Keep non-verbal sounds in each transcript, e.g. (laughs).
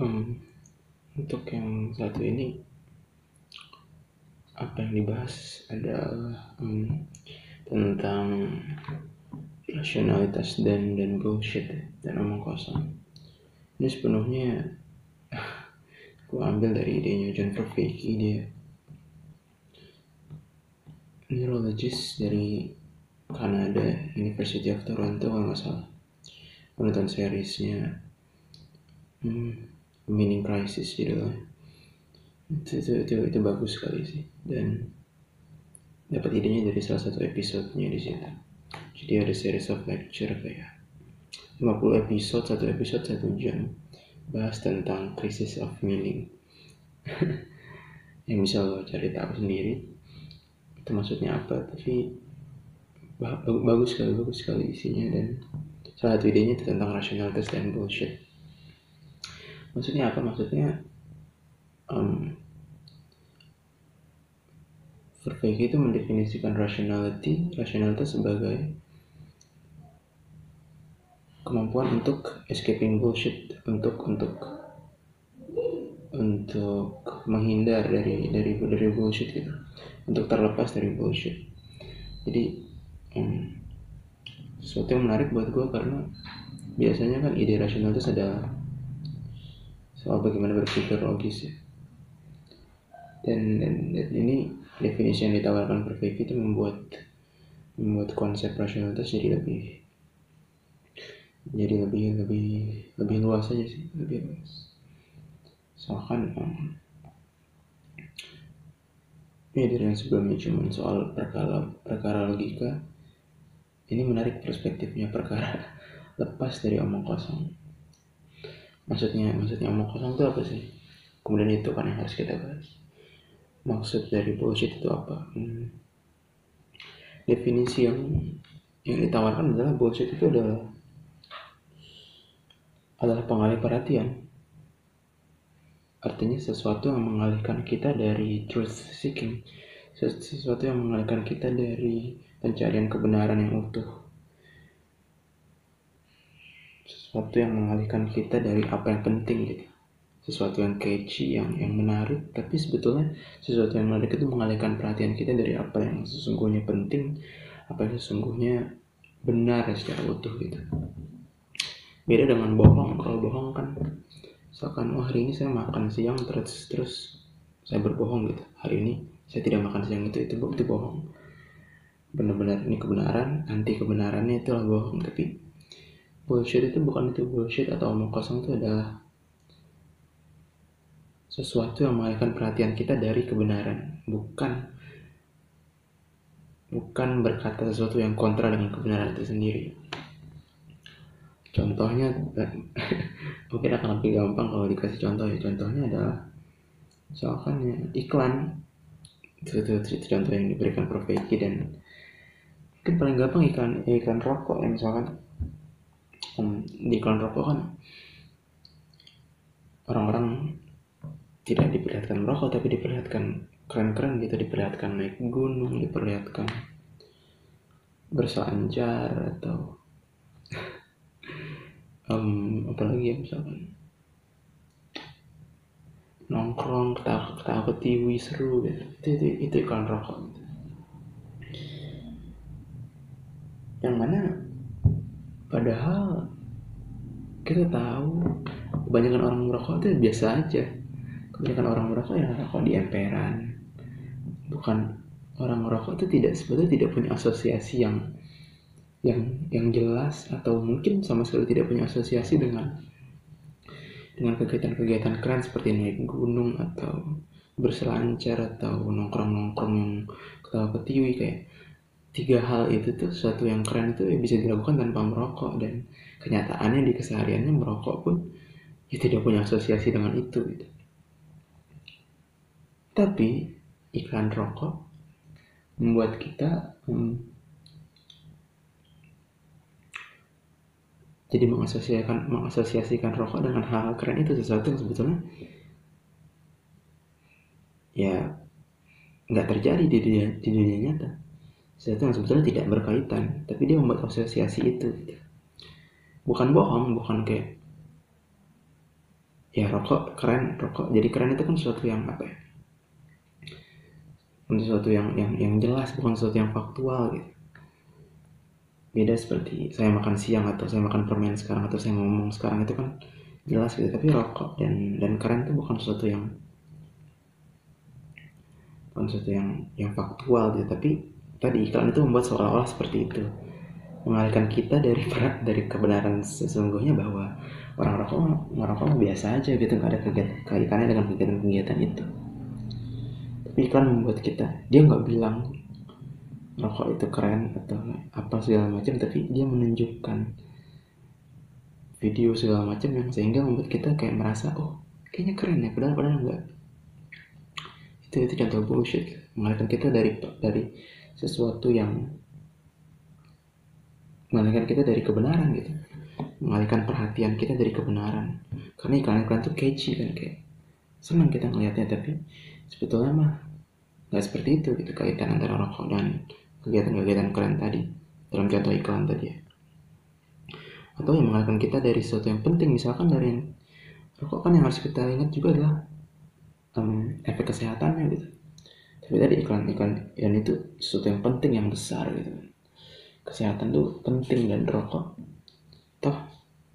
um, untuk yang satu ini apa yang dibahas adalah um, tentang rasionalitas dan dan bullshit dan omong kosong. Ini sepenuhnya (laughs) aku ambil dari idenya John Vervaeke dia neurologist dari Kanada University of Toronto kalau nggak salah. Menonton seriesnya. Hmm, Meaning Crisis gitu lah itu, itu, itu, itu bagus sekali sih. Dan dapat idenya dari salah satu episodenya di situ. Jadi ada series of lecture kayak 50 episode satu episode satu jam. Bahas tentang crisis of meaning. (laughs) Yang bisa lo cari tahu sendiri. Itu maksudnya apa? Tapi bagus sekali bagus sekali isinya. Dan salah satu idenya itu tentang rasionalitas dan bullshit maksudnya apa? Maksudnya um, Vervaeke itu mendefinisikan rationality. Rasionalitas sebagai kemampuan untuk escaping bullshit untuk untuk untuk menghindar dari dari dari bullshit gitu. Untuk terlepas dari bullshit. Jadi um, sesuatu yang menarik buat gue karena biasanya kan ide rasional itu adalah soal bagaimana berpikir logis ya. Dan, dan, dan ini definisi yang ditawarkan Perfect itu membuat membuat konsep rasionalitas jadi lebih jadi lebih lebih lebih luas aja sih lebih luas. Soalkan um, ya dari yang sebelumnya cuma soal perkara perkara logika ini menarik perspektifnya perkara (laughs) lepas dari omong kosong maksudnya maksudnya omong kosong itu apa sih? Kemudian itu kan yang harus kita bahas. Maksud dari bullshit itu apa? Hmm. definisi yang yang ditawarkan adalah bullshit itu adalah adalah pengalih perhatian. Artinya sesuatu yang mengalihkan kita dari truth seeking. Sesuatu yang mengalihkan kita dari pencarian kebenaran yang utuh. Sesuatu yang mengalihkan kita dari apa yang penting gitu. Sesuatu yang catchy, yang yang menarik, tapi sebetulnya sesuatu yang menarik itu mengalihkan perhatian kita dari apa yang sesungguhnya penting, apa yang sesungguhnya benar secara utuh gitu. Beda dengan bohong, kalau bohong kan misalkan oh hari ini saya makan siang terus terus saya berbohong gitu. Hari ini saya tidak makan siang itu itu itu bohong. Benar-benar ini kebenaran anti kebenarannya itulah bohong. Tapi bullshit itu bukan itu bullshit atau omong kosong itu adalah sesuatu yang mengalihkan perhatian kita dari kebenaran. Bukan bukan berkata sesuatu yang kontra dengan kebenaran itu sendiri. Contohnya (laughs) mungkin akan lebih gampang kalau dikasih contoh ya. Contohnya adalah misalkan ya, iklan. Itu, itu, itu, contoh yang diberikan profesi dan mungkin paling gampang ikan ikan rokok ya misalkan di iklan rokok kan orang-orang tidak diperlihatkan merokok tapi diperlihatkan keren-keren gitu diperlihatkan naik gunung diperlihatkan berselancar atau (laughs) um, apalagi ya misalkan nongkrong ketawa ketawa ketiwi seru gitu itu itu, itu rokok gitu. yang mana padahal kita tahu kebanyakan orang merokok itu biasa aja. Kebanyakan orang merokok yang merokok di emperan. Bukan orang merokok itu tidak sebetulnya tidak punya asosiasi yang yang yang jelas atau mungkin sama sekali tidak punya asosiasi dengan dengan kegiatan-kegiatan keren seperti naik gunung atau berselancar atau nongkrong-nongkrong yang ketawa ketiwi kayak tiga hal itu tuh sesuatu yang keren itu ya bisa dilakukan tanpa merokok dan kenyataannya di kesehariannya merokok pun ya tidak punya asosiasi dengan itu gitu. Tapi iklan rokok membuat kita hmm, jadi mengasosiasikan mengasosiasikan rokok dengan hal, hal keren itu sesuatu yang sebetulnya ya nggak terjadi di dunia, di dunia nyata sesuatu yang sebetulnya tidak berkaitan tapi dia membuat asosiasi itu. Bukan bohong bukan kayak ya rokok keren rokok jadi keren itu kan sesuatu yang apa ya? Bukan sesuatu yang yang yang jelas bukan sesuatu yang faktual gitu. Beda seperti saya makan siang atau saya makan permen sekarang atau saya ngomong sekarang itu kan jelas gitu. Tapi rokok dan dan keren itu bukan sesuatu yang bukan sesuatu yang yang faktual gitu. Tapi tadi iklan itu membuat seolah-olah seperti itu. Mengalihkan kita dari dari kebenaran sesungguhnya bahwa orang rokok orang rokok biasa aja gitu nggak ada kegiatan kaitannya dengan kegiatan-kegiatan itu. Tapi iklan membuat kita dia nggak bilang rokok itu keren atau apa segala macam tapi dia menunjukkan video segala macam yang sehingga membuat kita kayak merasa oh kayaknya keren ya padahal padahal enggak itu itu contoh bullshit. Mengalihkan kita dari dari sesuatu yang mengalihkan kita dari kebenaran gitu. Mengalihkan perhatian kita dari kebenaran. Karena iklan-iklan itu catchy kan kayak senang kita ngelihatnya tapi sebetulnya mah nggak seperti itu gitu kaitan antara rokok dan kegiatan-kegiatan kalian tadi dalam contoh iklan tadi ya. Atau yang mengalihkan kita dari sesuatu yang penting misalkan dari rokok kan yang harus kita ingat juga adalah um, efek kesehatannya gitu tapi tadi iklan-iklan yang itu sesuatu yang penting yang besar gitu kesehatan tuh penting dan rokok toh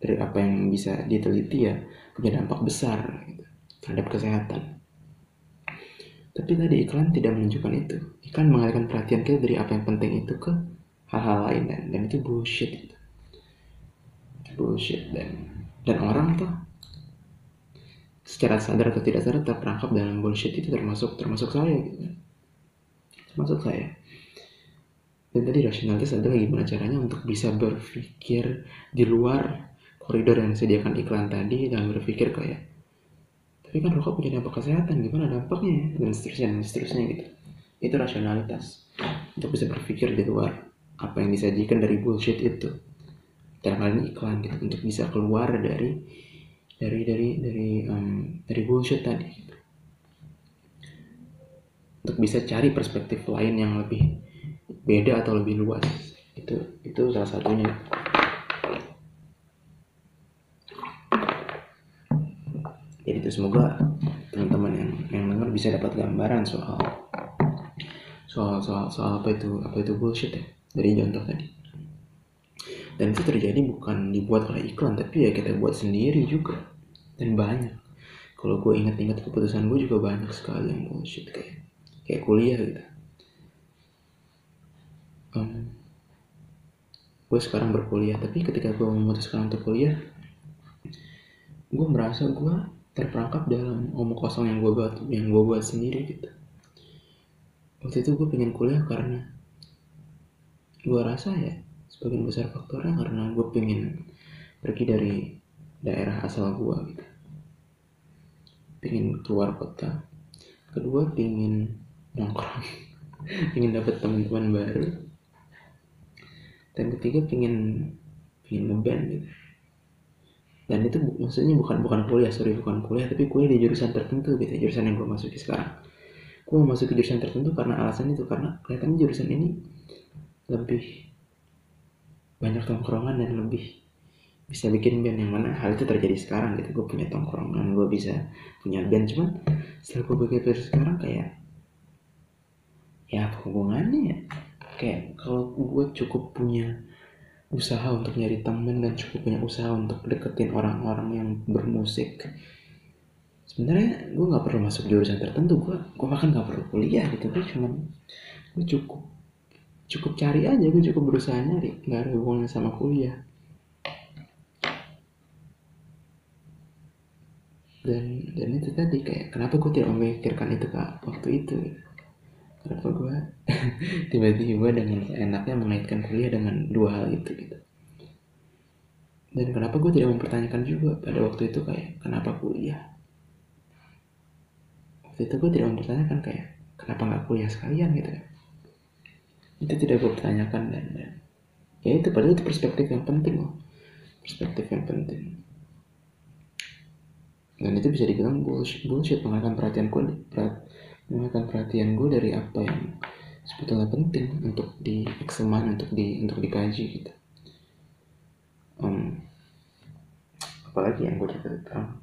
dari apa yang bisa diteliti ya punya dampak besar gitu, terhadap kesehatan tapi tadi iklan tidak menunjukkan itu. Iklan mengalihkan perhatian kita dari apa yang penting itu ke hal-hal lain dan, dan itu bullshit. Itu. Bullshit dan dan orang tuh secara sadar atau tidak sadar terperangkap dalam bullshit itu termasuk termasuk saya gitu. Termasuk saya. Dan tadi rasionalitas adalah gimana caranya untuk bisa berpikir di luar koridor yang disediakan iklan tadi dan berpikir kayak tapi kan rokok punya dampak kesehatan gimana dampaknya dan seterusnya dan seterusnya gitu itu rasionalitas untuk bisa berpikir di luar apa yang disajikan dari bullshit itu dalam hal ini iklan gitu untuk bisa keluar dari dari dari dari um, dari bullshit tadi. Untuk bisa cari perspektif lain yang lebih beda atau lebih luas. Itu itu salah satunya. Jadi itu semoga teman-teman yang yang dengar bisa dapat gambaran soal soal soal soal apa itu apa itu bullshit ya. Dari contoh tadi dan itu terjadi bukan dibuat oleh iklan tapi ya kita buat sendiri juga. Dan banyak. Kalau gue ingat-ingat keputusan gue juga banyak sekali yang bullshit kayak kayak kuliah gitu. Um, gue sekarang berkuliah tapi ketika gue memutuskan untuk kuliah gue merasa gue terperangkap dalam omong kosong yang gue buat yang gue buat sendiri gitu. Waktu itu gue pengen kuliah karena gue rasa ya sebagian besar faktornya karena gue pengen pergi dari daerah asal gue gitu. Pengen keluar kota. Kedua pengen nongkrong. (laughs) Pengen dapet teman-teman baru. Dan ketiga pengen pengen ngeband gitu. Dan itu maksudnya bukan bukan kuliah sorry bukan kuliah tapi kuliah di jurusan tertentu gitu jurusan yang gue masuki sekarang. Gue masuk ke jurusan tertentu karena alasan itu karena kelihatannya jurusan ini lebih banyak tongkrongan dan lebih bisa bikin band yang mana hal itu terjadi sekarang gitu. Gue punya tongkrongan gue bisa punya band. Cuman setelah gue pikir sekarang kayak ya apa hubungannya ya? Kayak kalau gue cukup punya usaha untuk nyari temen dan cukup punya usaha untuk deketin orang-orang yang bermusik sebenarnya gue nggak perlu masuk jurusan tertentu. Gue gue bahkan nggak perlu kuliah gitu. Gue cuman gue cukup cukup cari aja gue cukup berusaha nyari. Nggak ada hubungannya sama kuliah. Dan dan itu tadi kayak kenapa gue tidak memikirkan itu kak waktu itu? Kenapa gue (laughs) tiba-tiba dengan enaknya mengaitkan kuliah dengan dua hal itu gitu. Dan kenapa gue tidak mempertanyakan juga pada waktu itu kayak kenapa kuliah? Waktu itu gue tidak mempertanyakan kayak kenapa nggak kuliah sekalian gitu itu tidak gue pertanyakan dan, dan ya itu padahal itu perspektif yang penting loh. Perspektif yang penting. Dan itu bisa dibilang bullshit, bullshit mengalihkan perhatian gue mengalihkan perhatian gue dari apa yang sebetulnya penting untuk di ekseman untuk di untuk dikaji gitu. Um, apalagi yang gue cerita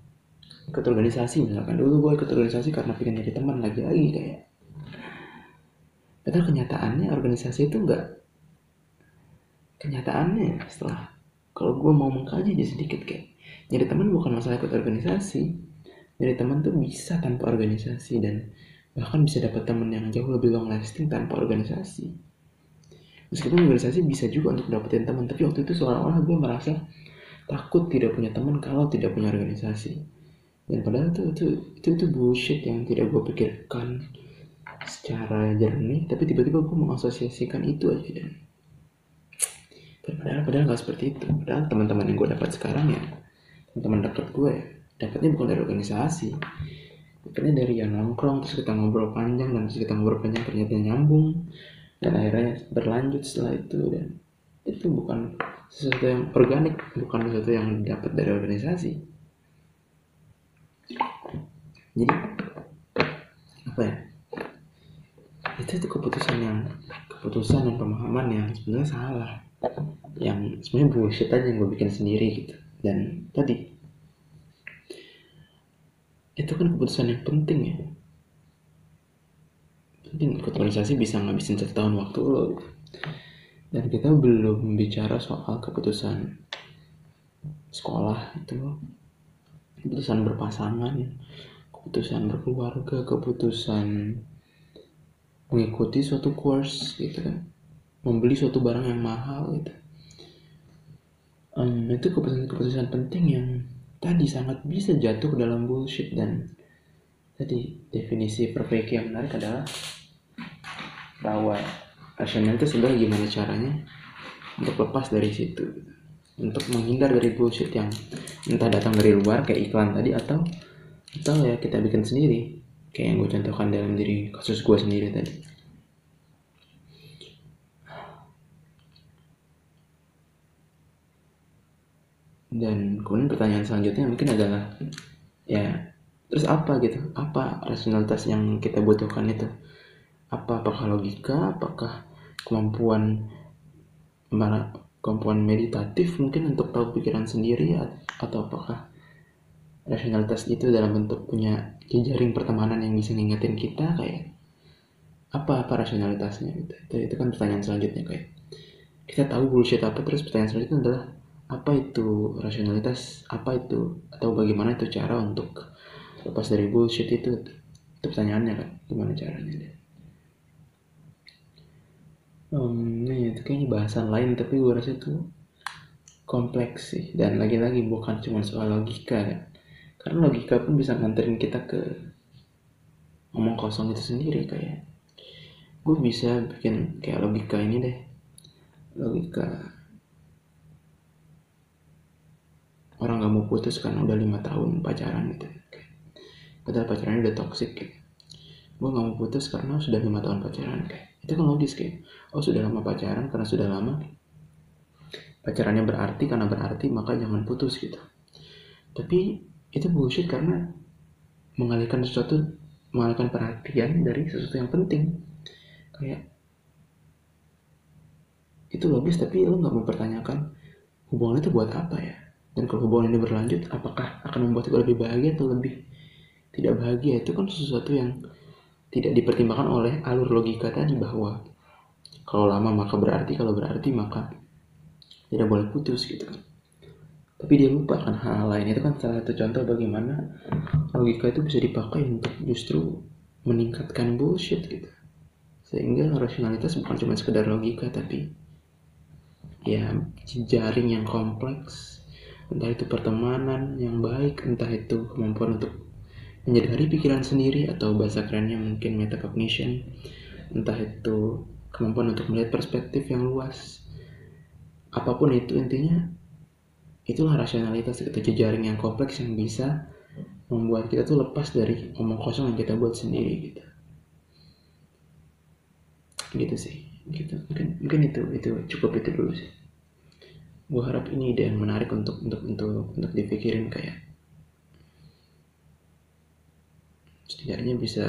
ikut organisasi misalkan. Dulu gue ikut karena pengen nyari teman lagi-lagi kayak padahal kenyataannya organisasi itu enggak kenyataannya setelah kalau gue mau mengkaji aja sedikit kayak nyari teman bukan masalah ikut organisasi. Nyari teman tuh bisa tanpa organisasi dan bahkan bisa dapat teman yang jauh lebih long lasting tanpa organisasi. Meskipun organisasi bisa juga untuk dapetin teman tapi waktu itu seolah-olah gue merasa takut tidak punya teman kalau tidak punya organisasi. Dan padahal itu itu itu, itu bullshit yang tidak gue pikirkan secara jernih tapi tiba-tiba gue mengasosiasikan itu aja. Dan padahal padahal nggak seperti itu. Padahal teman-teman yang gue dapat sekarang ya teman-teman dekat gue ya, dapatnya bukan dari organisasi. Dapatnya dari yang nongkrong terus kita ngobrol panjang dan terus kita ngobrol panjang ternyata nyambung dan akhirnya berlanjut setelah itu dan itu bukan sesuatu yang organik bukan sesuatu yang dapat dari organisasi. Jadi apa ya itu itu keputusan yang keputusan dan pemahaman yang sebenarnya salah. Yang sebenarnya bullshit aja yang gue bikin sendiri gitu. Dan tadi itu kan keputusan yang penting ya. Penting ikut organisasi bisa ngabisin satu tahun waktu lo gitu. dan kita belum bicara soal keputusan sekolah itu. Keputusan berpasangan keputusan berkeluarga keputusan mengikuti suatu course gitu kan. Membeli suatu barang yang mahal gitu. Um, itu keputusan-keputusan penting yang tadi sangat bisa jatuh ke dalam bullshit dan tadi definisi perbaiki yang menarik adalah bahwa rasional itu sebenarnya gimana caranya untuk lepas dari situ untuk menghindar dari bullshit yang entah datang dari luar kayak iklan tadi atau atau ya kita bikin sendiri kayak yang gue contohkan dalam diri kasus gue sendiri tadi. Dan kemudian pertanyaan selanjutnya mungkin adalah ya terus apa gitu? Apa rasionalitas yang kita butuhkan itu? Apa apakah logika? Apakah kemampuan kemampuan meditatif mungkin untuk tahu pikiran sendiri? Atau apakah rasionalitas itu dalam bentuk punya jejaring pertemanan yang bisa ngingetin kita kayak apa apa rasionalitasnya? Gitu. itu, itu kan pertanyaan selanjutnya kayak kita tahu bullshit apa terus pertanyaan selanjutnya adalah apa itu rasionalitas? Apa itu? Atau bagaimana itu cara untuk lepas dari bullshit itu? Itu pertanyaannya kan gimana caranya um, nih itu kayaknya bahasan lain tapi gue rasa itu kompleks sih. Dan lagi-lagi bukan cuma soal logika kan karena logika pun bisa nganterin kita ke ngomong kosong itu sendiri kayak gue bisa bikin kayak logika ini deh. Logika orang gak mau putus karena udah lima tahun pacaran gitu padahal pacarannya udah toxic kayak gue gak mau putus karena sudah lima tahun pacaran kayak itu kan logis kayak oh sudah lama pacaran karena sudah lama. Pacarannya berarti karena berarti maka jangan putus gitu. Tapi itu bullshit karena mengalihkan sesuatu mengalihkan perhatian dari sesuatu yang penting. Kayak itu logis tapi lo nggak mempertanyakan hubungan itu buat apa ya? Dan kalau hubungan ini berlanjut apakah akan membuat gue lebih bahagia atau lebih tidak bahagia? Itu kan sesuatu yang tidak dipertimbangkan oleh alur logika tadi bahwa kalau lama maka berarti kalau berarti maka tidak boleh putus gitu kan tapi dia lupa kan hal, lain. Itu kan salah satu contoh bagaimana logika itu bisa dipakai untuk justru meningkatkan bullshit gitu. Sehingga rasionalitas bukan cuma sekedar logika tapi ya jaring yang kompleks. Entah itu pertemanan yang baik entah itu kemampuan untuk menyadari pikiran sendiri atau bahasa kerennya mungkin metacognition. Entah itu kemampuan untuk melihat perspektif yang luas. Apa pun itu intinya itulah rasionalitas itu jejaring yang kompleks yang bisa membuat kita tuh lepas dari omong kosong yang kita buat sendiri gitu. Gitu sih gitu. Mungkin mungkin itu itu cukup itu dulu sih. Gue harap ini ide yang menarik untuk untuk untuk untuk dipikirin kayak setidaknya bisa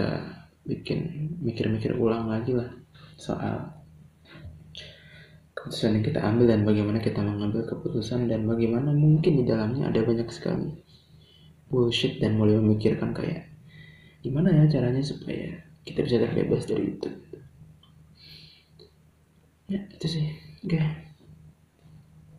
bikin mikir-mikir ulang lagi lah soal keputusan yang kita ambil dan bagaimana kita mengambil keputusan dan bagaimana mungkin di dalamnya ada banyak sekali bullshit dan mulai memikirkan kayak gimana ya caranya supaya kita bisa terbebas dari itu ya itu sih oke okay.